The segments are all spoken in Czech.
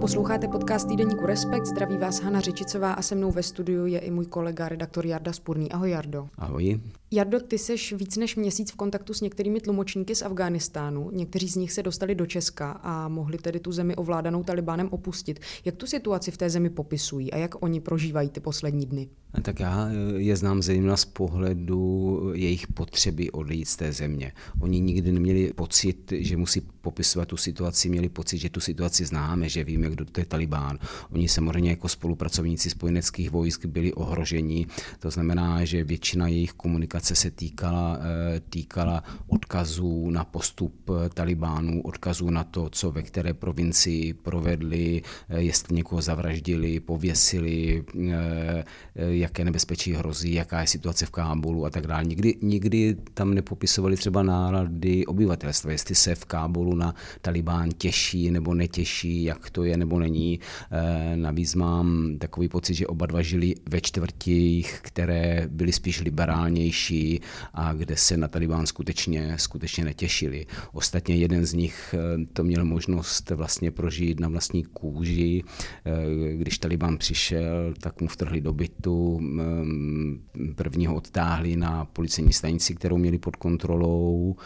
Posloucháte podcast týdeníku Respekt, zdraví vás Hana Řičicová a se mnou ve studiu je i můj kolega, redaktor Jarda Spurný. Ahoj Jardo. Ahoj. Jardo, ty seš víc než měsíc v kontaktu s některými tlumočníky z Afghánistánu. Někteří z nich se dostali do Česka a mohli tedy tu zemi ovládanou Talibánem opustit. Jak tu situaci v té zemi popisují a jak oni prožívají ty poslední dny? Tak já je znám zejména z pohledu jejich potřeby odejít z té země. Oni nikdy neměli pocit, že musí popisovat tu situaci, měli pocit, že tu situaci známe, že víme, kdo to je Talibán. Oni samozřejmě jako spolupracovníci spojeneckých vojsk byli ohroženi. To znamená, že většina jejich komunikace se týkala, eh, týkala odkazů na postup Talibánů, odkazů na to, co ve které provincii provedli, eh, jestli někoho zavraždili, pověsili, eh, jaké nebezpečí hrozí, jaká je situace v Kábulu a tak dále. Nikdy, nikdy tam nepopisovali třeba nálady obyvatelstva, jestli se v Kábulu na Talibán těší nebo netěší, jak to je nebo není. Eh, navíc mám takový pocit, že oba dva žili ve čtvrtích, které byly spíš liberálnější a kde se na Talibán skutečně, skutečně netěšili. Ostatně jeden z nich eh, to měl možnost vlastně prožít na vlastní kůži. Eh, když Taliban přišel, tak mu vtrhli do bytu, Mm, prvního odtáhli na policejní stanici, kterou měli pod kontrolou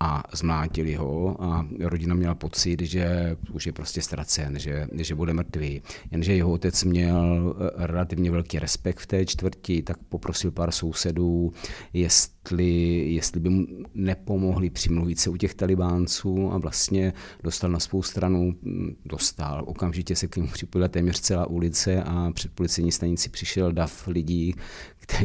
a zmlátili ho a rodina měla pocit, že už je prostě ztracen, že, že bude mrtvý. Jenže jeho otec měl eh, relativně velký respekt v té čtvrti, tak poprosil pár sousedů, jestli, jestli by mu nepomohli přimluvit se u těch talibánců a vlastně dostal na svou stranu, dostal. Okamžitě se k němu připojila téměř celá ulice a před policejní stanici přišel dav lidí,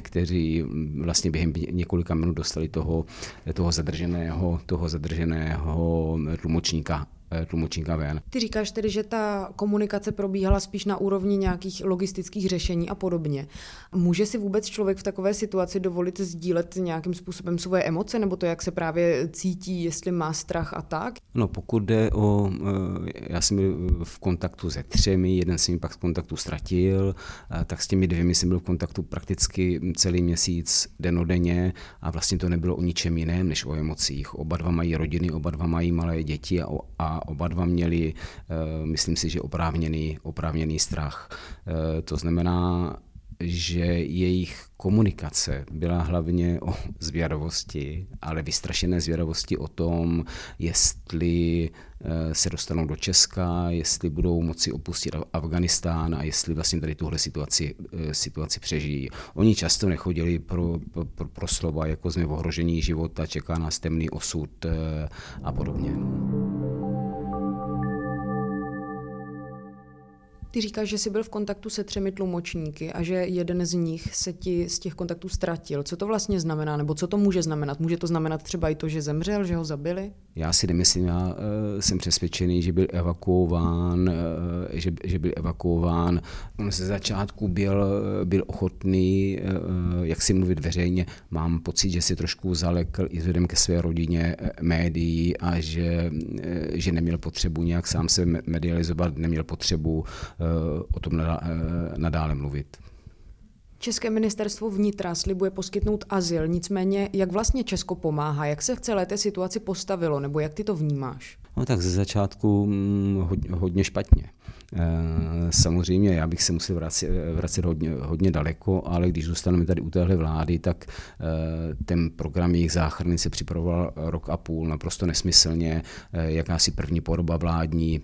kteří vlastně během několika minut dostali toho, toho zadrženého, toho zadrženého tlumočníka tlumočníka ven. Ty říkáš tedy, že ta komunikace probíhala spíš na úrovni nějakých logistických řešení a podobně. Může si vůbec člověk v takové situaci dovolit sdílet nějakým způsobem svoje emoce, nebo to, jak se právě cítí, jestli má strach a tak? No pokud jde o, eh, já jsem byl v kontaktu se třemi, jeden jsem mi pak z kontaktu ztratil, eh, tak s těmi dvěmi jsem byl v kontaktu prakticky celý měsíc, denodenně a vlastně to nebylo o ničem jiném než o emocích. Oba dva mají rodiny, oba dva mají malé děti a, a oba dva měli, eh, myslím si, že oprávněný, oprávněný strach. Eh, to znamená, že jejich komunikace byla hlavně o zvědavosti, ale vystrašené zvědavosti o tom, jestli eh, se dostanou do Česka, jestli budou moci opustit Afganistán a jestli vlastně tady tuhle situaci, situaci přežijí. Oni často nechodili pro, pro, pro slova, jako jsme v ohrožení života, čeká nás temný osud a podobně. Ty říkáš, že jsi byl v kontaktu se třemi tlumočníky a že jeden z nich se ti z těch kontaktů ztratil. Co to vlastně znamená, nebo co to může znamenat? Může to znamenat třeba i to, že zemřel, že ho zabili? Já si nemyslím, já uh, jsem přesvědčený, že byl evakuován, uh, že, že byl evakuován. On ze začátku byl, byl ochotný, jak si mluvit veřejně. Mám pocit, že si trošku zalekl i vzhledem ke své rodině médií a že, že neměl potřebu nějak sám se medializovat, neměl potřebu o tom nadále mluvit. České ministerstvo vnitra slibuje poskytnout azyl, nicméně jak vlastně Česko pomáhá, jak se v celé té situaci postavilo, nebo jak ty to vnímáš? No tak ze začátku mm, hodně špatně. Eh, samozřejmě já bych se musel vracet, vracet hodně, hodně daleko, ale když zůstaneme tady u téhle vlády, tak eh, ten program jejich záchrany se připravoval rok a půl naprosto nesmyslně. Eh, jakási první podoba vládní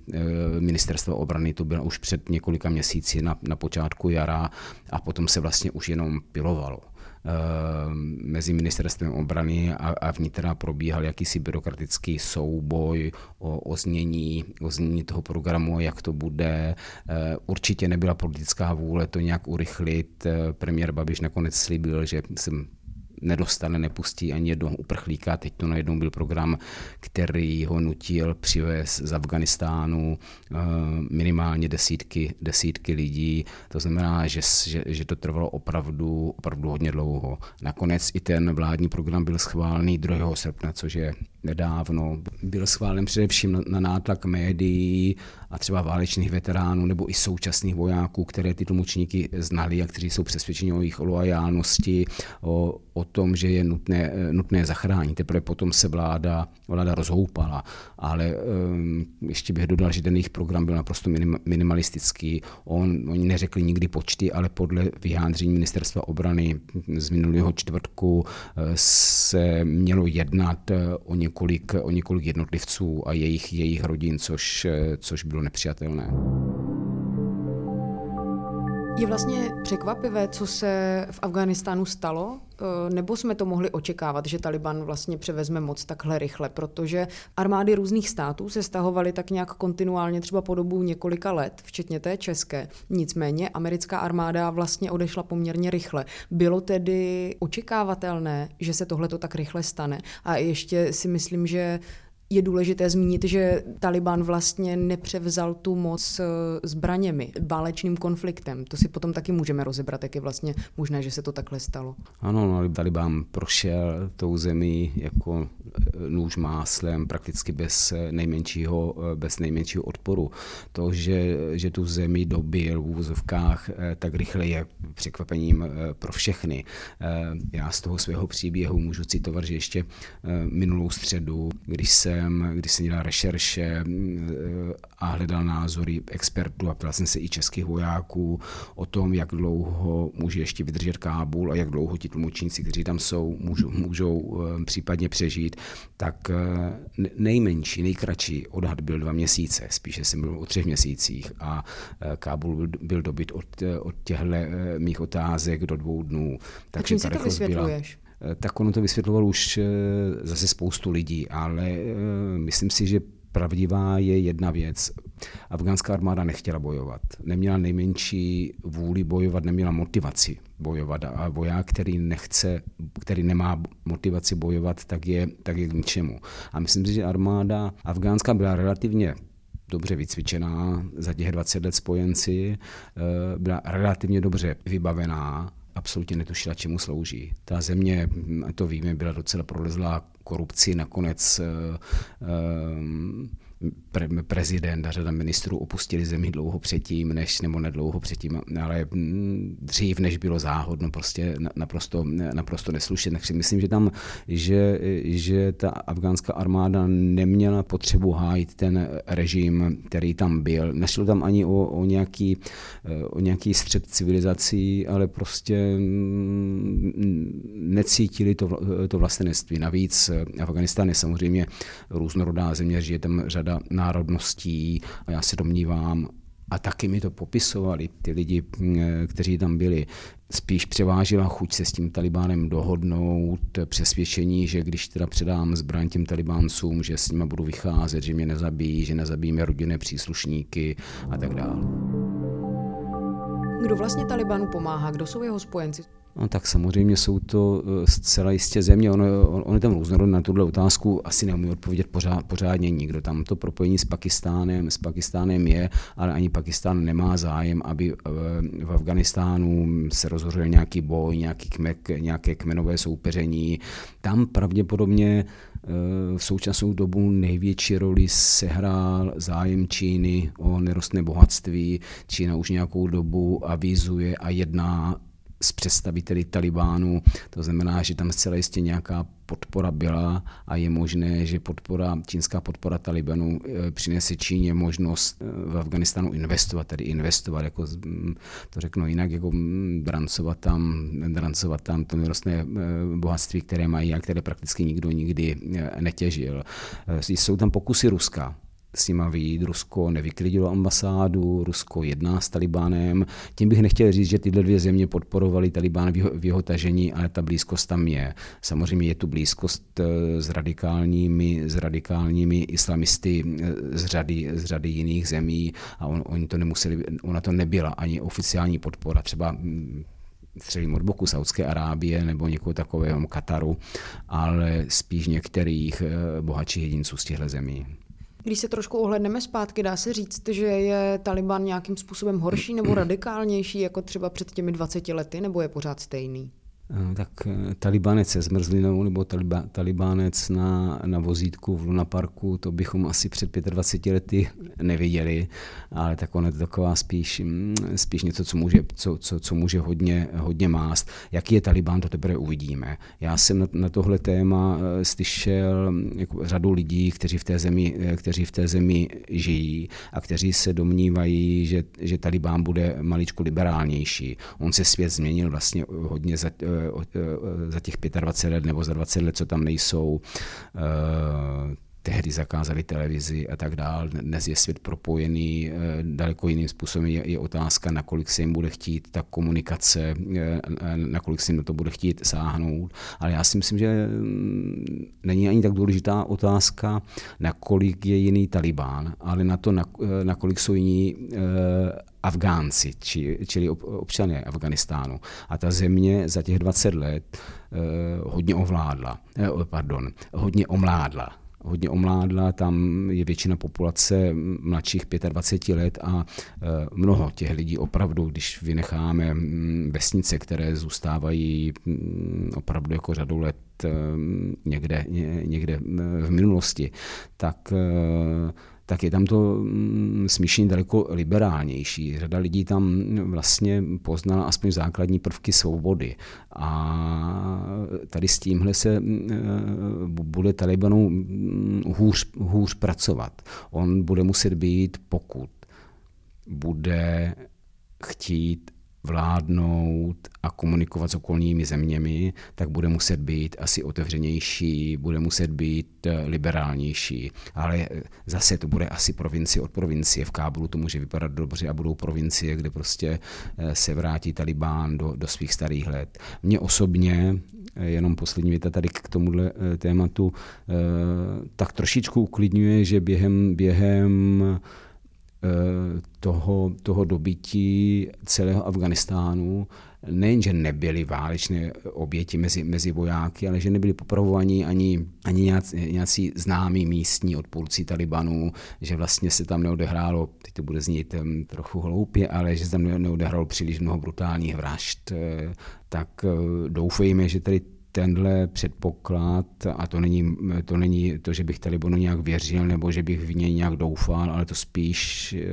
ministerstva obrany to byla už před několika měsíci na, na počátku jara a potom se vlastně už jenom pilovalo. Eh, mezi ministerstvem obrany a, a vnitra probíhal jakýsi byrokratický souboj o, o, znění, o znění toho programu, jak to bude. Eh, určitě nebyla politická vůle to nějak urychlit. Eh, premiér Babiš nakonec slíbil, že jsem nedostane, nepustí ani jednoho uprchlíka. Teď to najednou byl program, který ho nutil přivést z Afganistánu eh, minimálně desítky, desítky lidí. To znamená, že, že, že to trvalo opravdu, opravdu hodně dlouho. Nakonec i ten vládní program byl schválený 2. srpna, což je nedávno. Byl schválen především na nátlak médií a třeba válečných veteránů nebo i současných vojáků, které ty tlumočníky znali a kteří jsou přesvědčeni o jejich loajálnosti, o, o tom, že je nutné, nutné zachránit. Teprve potom se vláda, vláda rozhoupala, ale um, ještě bych dodal, že ten jejich program byl naprosto minim, minimalistický. On, oni neřekli nikdy počty, ale podle vyjádření ministerstva obrany z minulého čtvrtku eh, se mělo jednat eh, o několik, o několik jednotlivců a jejich, jejich rodin, což, což bylo nepřijatelné. Je vlastně překvapivé, co se v Afghánistánu stalo, e, nebo jsme to mohli očekávat, že Taliban vlastně převezme moc takhle rychle, protože armády různých států se stahovaly tak nějak kontinuálně třeba po dobu několika let, včetně té české. Nicméně americká armáda vlastně odešla poměrně rychle. Bylo tedy očekávatelné, že se tohle to tak rychle stane. A ještě si myslím, že je důležité zmínit, že Taliban vlastně nepřevzal tu moc eh, zbraněmi, válečným konfliktem. To si potom taky můžeme rozebrat, jak je vlastně možné, že se to takhle stalo. Ano, no, Taliban prošel tou zemí jako eh, nůž máslem, prakticky bez eh, nejmenšího, bez nejmenšího odporu. To, že, že tu zemi dobil v úvozovkách tak rychle je překvapením pro všechny. Já z toho svého příběhu můžu citovat, že ještě minulou středu, když se jsem, když jsem dělal rešerše eh, a hledal názory expertů a ptal jsem se i českých vojáků o tom, jak dlouho může ještě vydržet Kábul a jak dlouho ti tlumočníci, kteří tam jsou, můžou, můžou eh, případně přežít, tak eh, nejmenší, nejkratší odhad byl dva měsíce, spíše jsem byl o třech měsících a Kábul byl, dobyt od, od těchto mých otázek do dvou dnů. Takže čím si to vysvětluješ? Byla, Eh, tak ono to vysvětloval už eh, zase spoustu lidí, ale eh, myslím si, že pravdivá je jedna věc. Afgánská armáda nechtěla bojovat. Neměla nejmenší vůli bojovat, neměla motivaci bojovat. A voják, který nechce, který nemá motivaci bojovat, tak je, tak je k ničemu. A myslím si, že armáda afgánská byla relativně dobře vycvičená za těch 20 let spojenci, byla relativně dobře vybavená absolutně netušila, čemu slouží. Ta země, to víme, byla docela prolezlá korupci, nakonec um, pre, prezident a řada ministrů opustili zemi dlouho předtím, než, nebo nedlouho předtím, ale mm, dřív, než bylo záhodno, prostě naprosto, naprosto neslušet. Takže myslím, že tam, že, že ta afgánská armáda neměla potřebu hájit ten režim, který tam byl. Nešlo tam ani o, o, nějaký, o nějaký střed civilizací, ale prostě mm, necítili to, to vlastenectví. Navíc Afganistán je samozřejmě různorodá země, žije tam řada řada národností a já se domnívám, a taky mi to popisovali ty lidi, kteří tam byli. Spíš převážila chuť se s tím Talibánem dohodnout, přesvědčení, že když teda předám zbraň těm Talibáncům, že s nimi budu vycházet, že mě nezabijí, že nezabijíme rodinné příslušníky a tak dále. Kdo vlastně Talibanu pomáhá? Kdo jsou jeho spojenci? No, tak samozřejmě jsou to eh, zcela jistě země. Ono, on je tam různorodý na tuhle otázku, asi neumí odpovědět pořád, pořádně nikdo. Tam to propojení s Pakistánem, s Pakistánem je, ale ani Pakistán nemá zájem, aby eh, v Afganistánu se rozhořel nějaký boj, nějaký kmek, nějaké kmenové soupeření. Tam pravděpodobně eh, v současnou dobu největší roli sehrál zájem Číny o nerostné bohatství. Čína už nějakou dobu avizuje a jedná s představiteli Talibánu. To znamená, že tam zcela jistě nějaká podpora byla a je možné, že podpora, čínská podpora Talibanu eh, přinese Číně možnost eh, v Afganistánu investovat, tedy investovat, jako, to řeknu jinak, jako drancovat tam, drancovat tam to nerostné eh, bohatství, které mají a které prakticky nikdo nikdy netěžil. Jsou tam pokusy Ruska, s nima vyjít. Rusko nevyklidilo ambasádu, Rusko jedná s Talibánem. Tím bych nechtěl říct, že tyhle dvě země podporovaly Talibán v jeho, v jeho tažení, ale ta blízkost tam je. Samozřejmě je tu blízkost eh, s radikálními, s radikálními islamisty eh, z řady, z řady jiných zemí a on, oni to nemuseli, ona to nebyla ani oficiální podpora. Třeba hm, střelím od boku Saudské Arábie nebo někoho takového Kataru, ale spíš některých eh, bohatších jedinců z těchto zemí. Když se trošku ohledneme zpátky, dá se říct, že je Taliban nějakým způsobem horší nebo radikálnější jako třeba před těmi 20 lety, nebo je pořád stejný? Eh, tak eh, talibánec se zmrzlinou nebo taliba, talibánec na, na vozítku v Luna Parku, to bychom asi před 25 lety neviděli, ale tak on je to taková spíš, mm, spíš něco, co může, co, co, co může hodně, hodně mást. Jaký je Talibán, to teprve uvidíme. Já jsem na, na tohle téma eh, slyšel jako řadu lidí, kteří v té zemi, kteří v té zemi žijí a kteří se domnívají, že, že Talibán bude maličko liberálnější. On se svět změnil vlastně hodně za, za těch 25 let nebo za 20 let, co tam nejsou, eh, tehdy zakázali televizi a tak dál. Dnes je svět propojený eh, daleko jiným způsobem. Je, otázka, nakolik se jim bude chtít ta komunikace, eh, nakolik se jim to bude chtít sáhnout. Ale já si myslím, že mm, není ani tak důležitá otázka, nakolik je jiný Talibán, ale na to, nakolik jsou jiní Afgánci, či, čili občané Afganistánu. A ta země za těch 20 let eh, hodně ovládla, eh, pardon, hodně omládla hodně omládla, tam je většina populace mladších 25 let a eh, mnoho těch lidí opravdu, když vynecháme mm, vesnice, které zůstávají mm, opravdu jako řadu let eh, někde, někde v minulosti, tak tak je tam to mm, smíšení daleko liberálnější. Řada lidí tam vlastně poznala aspoň základní prvky svobody. A tady s tímhle se mm, bude Talibanu mm, hůř, hůř pracovat. On bude muset být, pokud bude chtít vládnout a komunikovat s okolními zeměmi, tak bude muset být asi otevřenější, bude muset být eh, liberálnější. Ale eh, zase to bude asi provincie od provincie. V Kábulu to může vypadat dobře a budou provincie, kde prostě eh, se vrátí Talibán do, do svých starých let. Mně osobně, jenom poslední věta tady k tomuhle tématu, tak trošičku uklidňuje, že během, během toho, toho dobytí celého Afganistánu nejenže nebyly válečné oběti mezi, mezi vojáky, ale že nebyli popravovaní ani, ani nějací, nějací známí místní odpůrci Talibanu, že vlastně se tam neodehrálo, teď to bude znít trochu hloupě, ale že se tam neodehrálo příliš mnoho brutálních vražd, eh, tak eh, doufejme, že tady tenhle předpoklad, a to není, to není to, že bych Talibanu nějak věřil nebo že bych v něj nějak doufal, ale to spíš eh,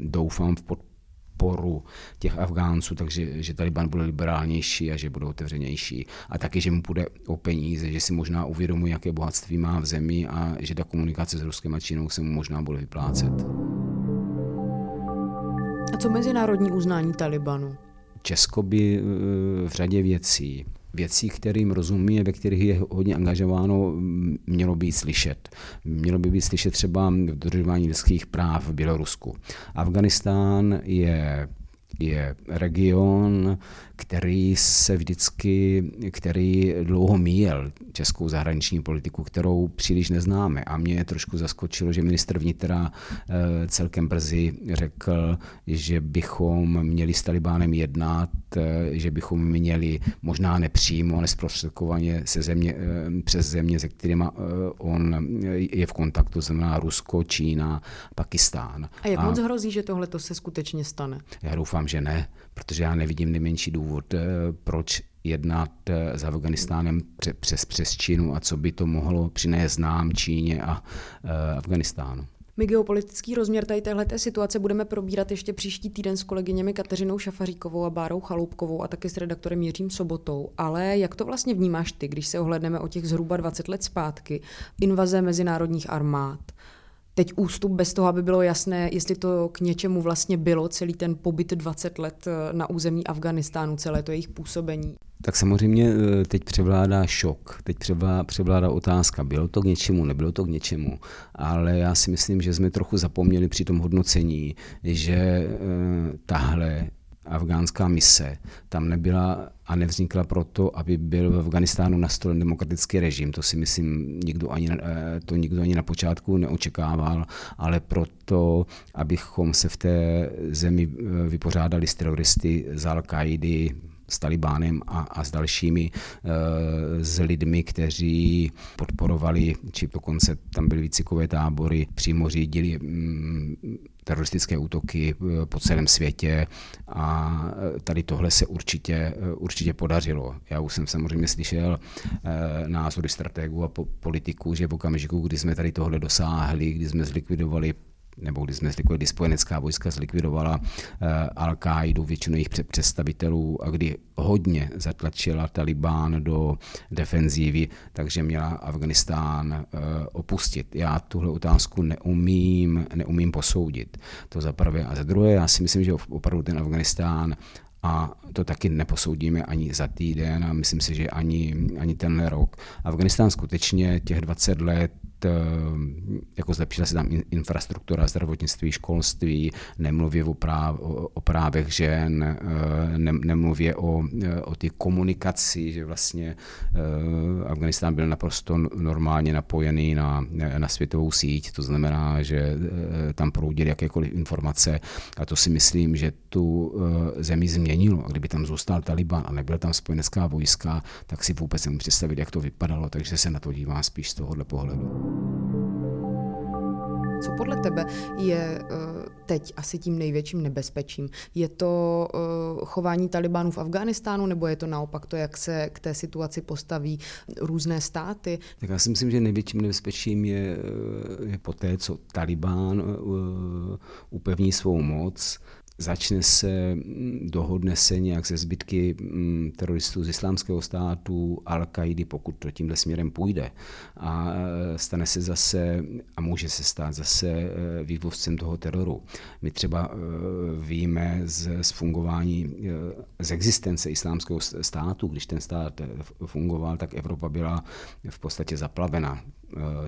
doufám v podporu těch Afgánců, takže že Taliban bude liberálnější a že bude otevřenější. A taky, že mu bude o peníze, že si možná uvědomuje, jaké bohatství má v zemi a že ta komunikace s Ruskem a Čínou se mu možná bude vyplácet. A co mezinárodní uznání Talibanu? Česko by eh, v řadě věcí věcí, kterým rozumí, ve kterých je hodně angažováno, mělo být slyšet. Mělo by být slyšet třeba dodržování lidských práv v Bělorusku. Afganistán je je region, který se vždycky, který dlouho míjel českou zahraniční politiku, kterou příliš neznáme. A mě trošku zaskočilo, že ministr vnitra eh, celkem brzy řekl, že bychom měli s Talibánem jednat, eh, že bychom měli možná nepřímo, ale zprostředkovaně se země, eh, přes země, se kterými on je v kontaktu, znamená Rusko, Čína, Pakistán. A jak a moc hrozí, že tohle se skutečně stane? Já doufám, že ne, protože já nevidím nejmenší důvod, eh, proč jednat eh, s Afganistánem přes, přes Čínu a co by to mohlo přinést nám, Číně a eh, Afganistánu. My geopolitický rozměr tady téhleté situace budeme probírat ještě příští týden s kolegyněmi Kateřinou Šafaříkovou a Bárou Chaloupkovou a taky s redaktorem Jiřím Sobotou. Ale jak to vlastně vnímáš ty, když se ohledneme o těch zhruba 20 let zpátky, invaze mezinárodních armád, teď ústup bez toho, aby bylo jasné, jestli to k něčemu vlastně bylo, celý ten pobyt 20 let eh, na území Afganistánu, celé to jejich působení. Tak samozřejmě eh, teď převládá šok, teď převládá otázka, bylo to k něčemu, nebylo to k něčemu, ale já si myslím, že jsme trochu zapomněli při tom hodnocení, že eh, tahle afgánská mise tam nebyla a nevznikla proto, aby byl v Afganistánu nastolen demokratický režim. To si myslím, nikdo ani, eh, to nikdo ani na počátku neočekával, ale proto, abychom se v té zemi eh, vypořádali s teroristy z al s Talibánem a, a s dalšími e, s lidmi, kteří podporovali, či dokonce tam byly výcikové tábory, přímo řídili mm, teroristické útoky po celém světě a tady tohle se určitě, určitě podařilo. Já už jsem samozřejmě slyšel názory strategů a politiků, že v okamžiku, kdy jsme tady tohle dosáhli, kdy jsme zlikvidovali nebo když jsme zlikvidovali, kdy spojenecká vojska zlikvidovala uh, Al-Qaidu, většinu jejich představitelů a kdy hodně zatlačila Talibán do defenzívy, takže měla Afganistán uh, opustit. Já tuhle otázku neumím, neumím posoudit. To za prvé. A za druhé, já si myslím, že opravdu ten Afganistán a to taky neposoudíme ani za týden a myslím si, že ani, ani ten rok. Afganistán skutečně těch 20 let Eh, jako zlepšila se tam infrastruktura, zdravotnictví, školství, nemluvě o, práv, o právech žen, eh, ne, nemluvě o, eh, o ty komunikaci, že vlastně Afganistán byl naprosto normálně napojený na, na světovou síť, to znamená, že tam proudily jakékoliv informace a to si myslím, že tu zemi změnilo. A kdyby tam zůstal Taliban a nebyla tam spojenecká vojska, tak si vůbec nemůžu představit, jak to vypadalo, takže se na to dívám spíš z tohohle pohledu. Co podle tebe je uh, teď asi tím největším nebezpečím? Je to uh, chování Talibánů v Afghánistánu, nebo je to naopak to, jak se k té situaci postaví různé státy? Tak já si myslím, že největším nebezpečím je, eh, je poté, co Talibán upevní svou moc, začne se, dohodne se nějak ze zbytky mm, teroristů z islámského státu, al qaidi pokud to tímhle směrem půjde. A e, stane se zase, a může se stát zase e, vývozcem toho teroru. My třeba e, víme z, z fungování, z existence islámského státu, když ten stát fungoval, tak Evropa byla v podstatě zaplavena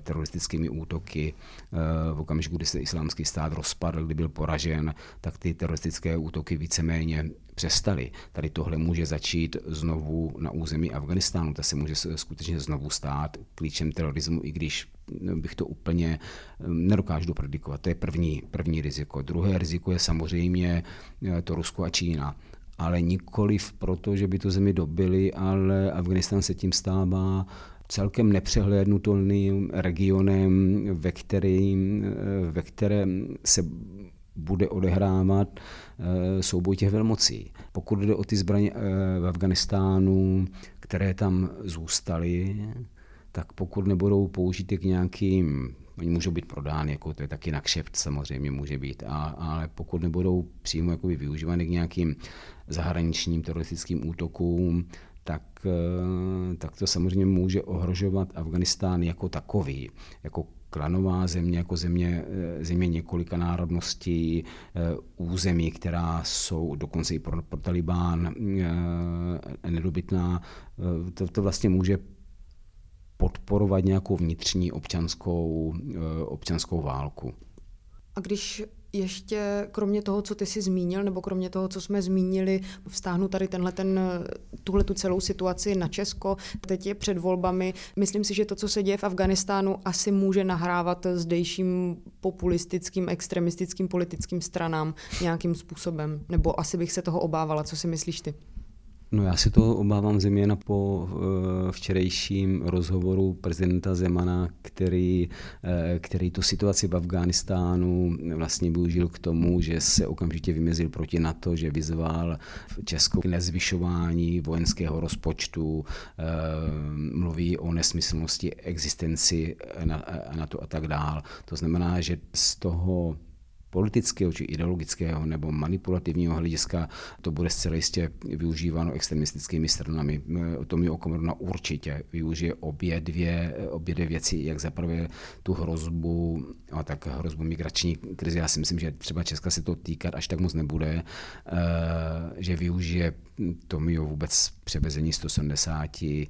teroristickými útoky. Eh, v okamžiku, kdy se islámský stát rozpadl, kdy byl poražen, tak ty teroristické útoky víceméně přestaly. Tady tohle může začít znovu na území Afganistánu. To se může skutečně znovu stát klíčem terorismu, i když no, bych to úplně eh, nedokážu dopredikovat. To je první, první riziko. Druhé riziko je samozřejmě to Rusko a Čína ale nikoliv proto, že by to zemi dobili, ale Afganistán se tím stává celkem nepřehlédnutelným regionem, ve, kterým, ve kterém se bude odehrávat eh, souboj těch velmocí. Pokud jde o ty zbraně eh, v Afganistánu, které tam zůstaly, tak pokud nebudou použity k nějakým Oni můžou být prodány, jako to je taky na kšeft samozřejmě může být, a, ale pokud nebudou přímo využívány k nějakým zahraničním teroristickým útokům, tak, eh, tak to samozřejmě může ohrožovat Afganistán jako takový, jako klanová země, jako země, eh, země několika národností, eh, území, která jsou dokonce i pro, pro Talibán nedobytná, to, to vlastně může podporovat nějakou vnitřní občanskou, občanskou válku. A když ještě kromě toho, co ty jsi zmínil, nebo kromě toho, co jsme zmínili, vztáhnu tady tenhle ten, tuhle tu celou situaci na Česko, teď je před volbami. Myslím si, že to, co se děje v Afganistánu, asi může nahrávat zdejším populistickým, extremistickým politickým stranám nějakým způsobem. Nebo asi bych se toho obávala. Co si myslíš ty? No já si to obávám zejména po eh, včerejším rozhovoru prezidenta Zemana, který, eh, který tu situaci v Afghánistánu vlastně využil k tomu, že se okamžitě vymezil proti NATO, že vyzval Česko k nezvyšování vojenského rozpočtu, eh, mluví o nesmyslnosti existenci NATO a tak dál. To znamená, že z toho politického či ideologického nebo manipulativního hlediska to bude zcela jistě využíváno extremistickými stranami. Tomio Okamura určitě využije obě dvě, obě dvě věci, jak zaprvé tu hrozbu, a tak hrozbu migrační krizi. Já si myslím, že třeba Česka se to týkat až tak moc nebude, eh, že využije Tomio vůbec převezení 170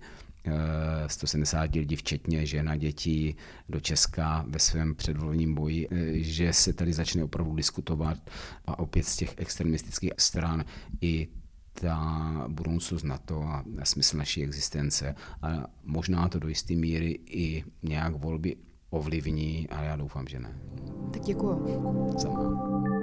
170 lidí, včetně žena, dětí, do Česka ve svém předvolním boji, eh, že se tady začne opravdu diskutovat a opět z těch extremistických stran i ta budoucnost NATO a smysl naší existence. A možná to do jisté míry i nějak volby ovlivní, ale já doufám, že ne. Tak děkuji. Sama.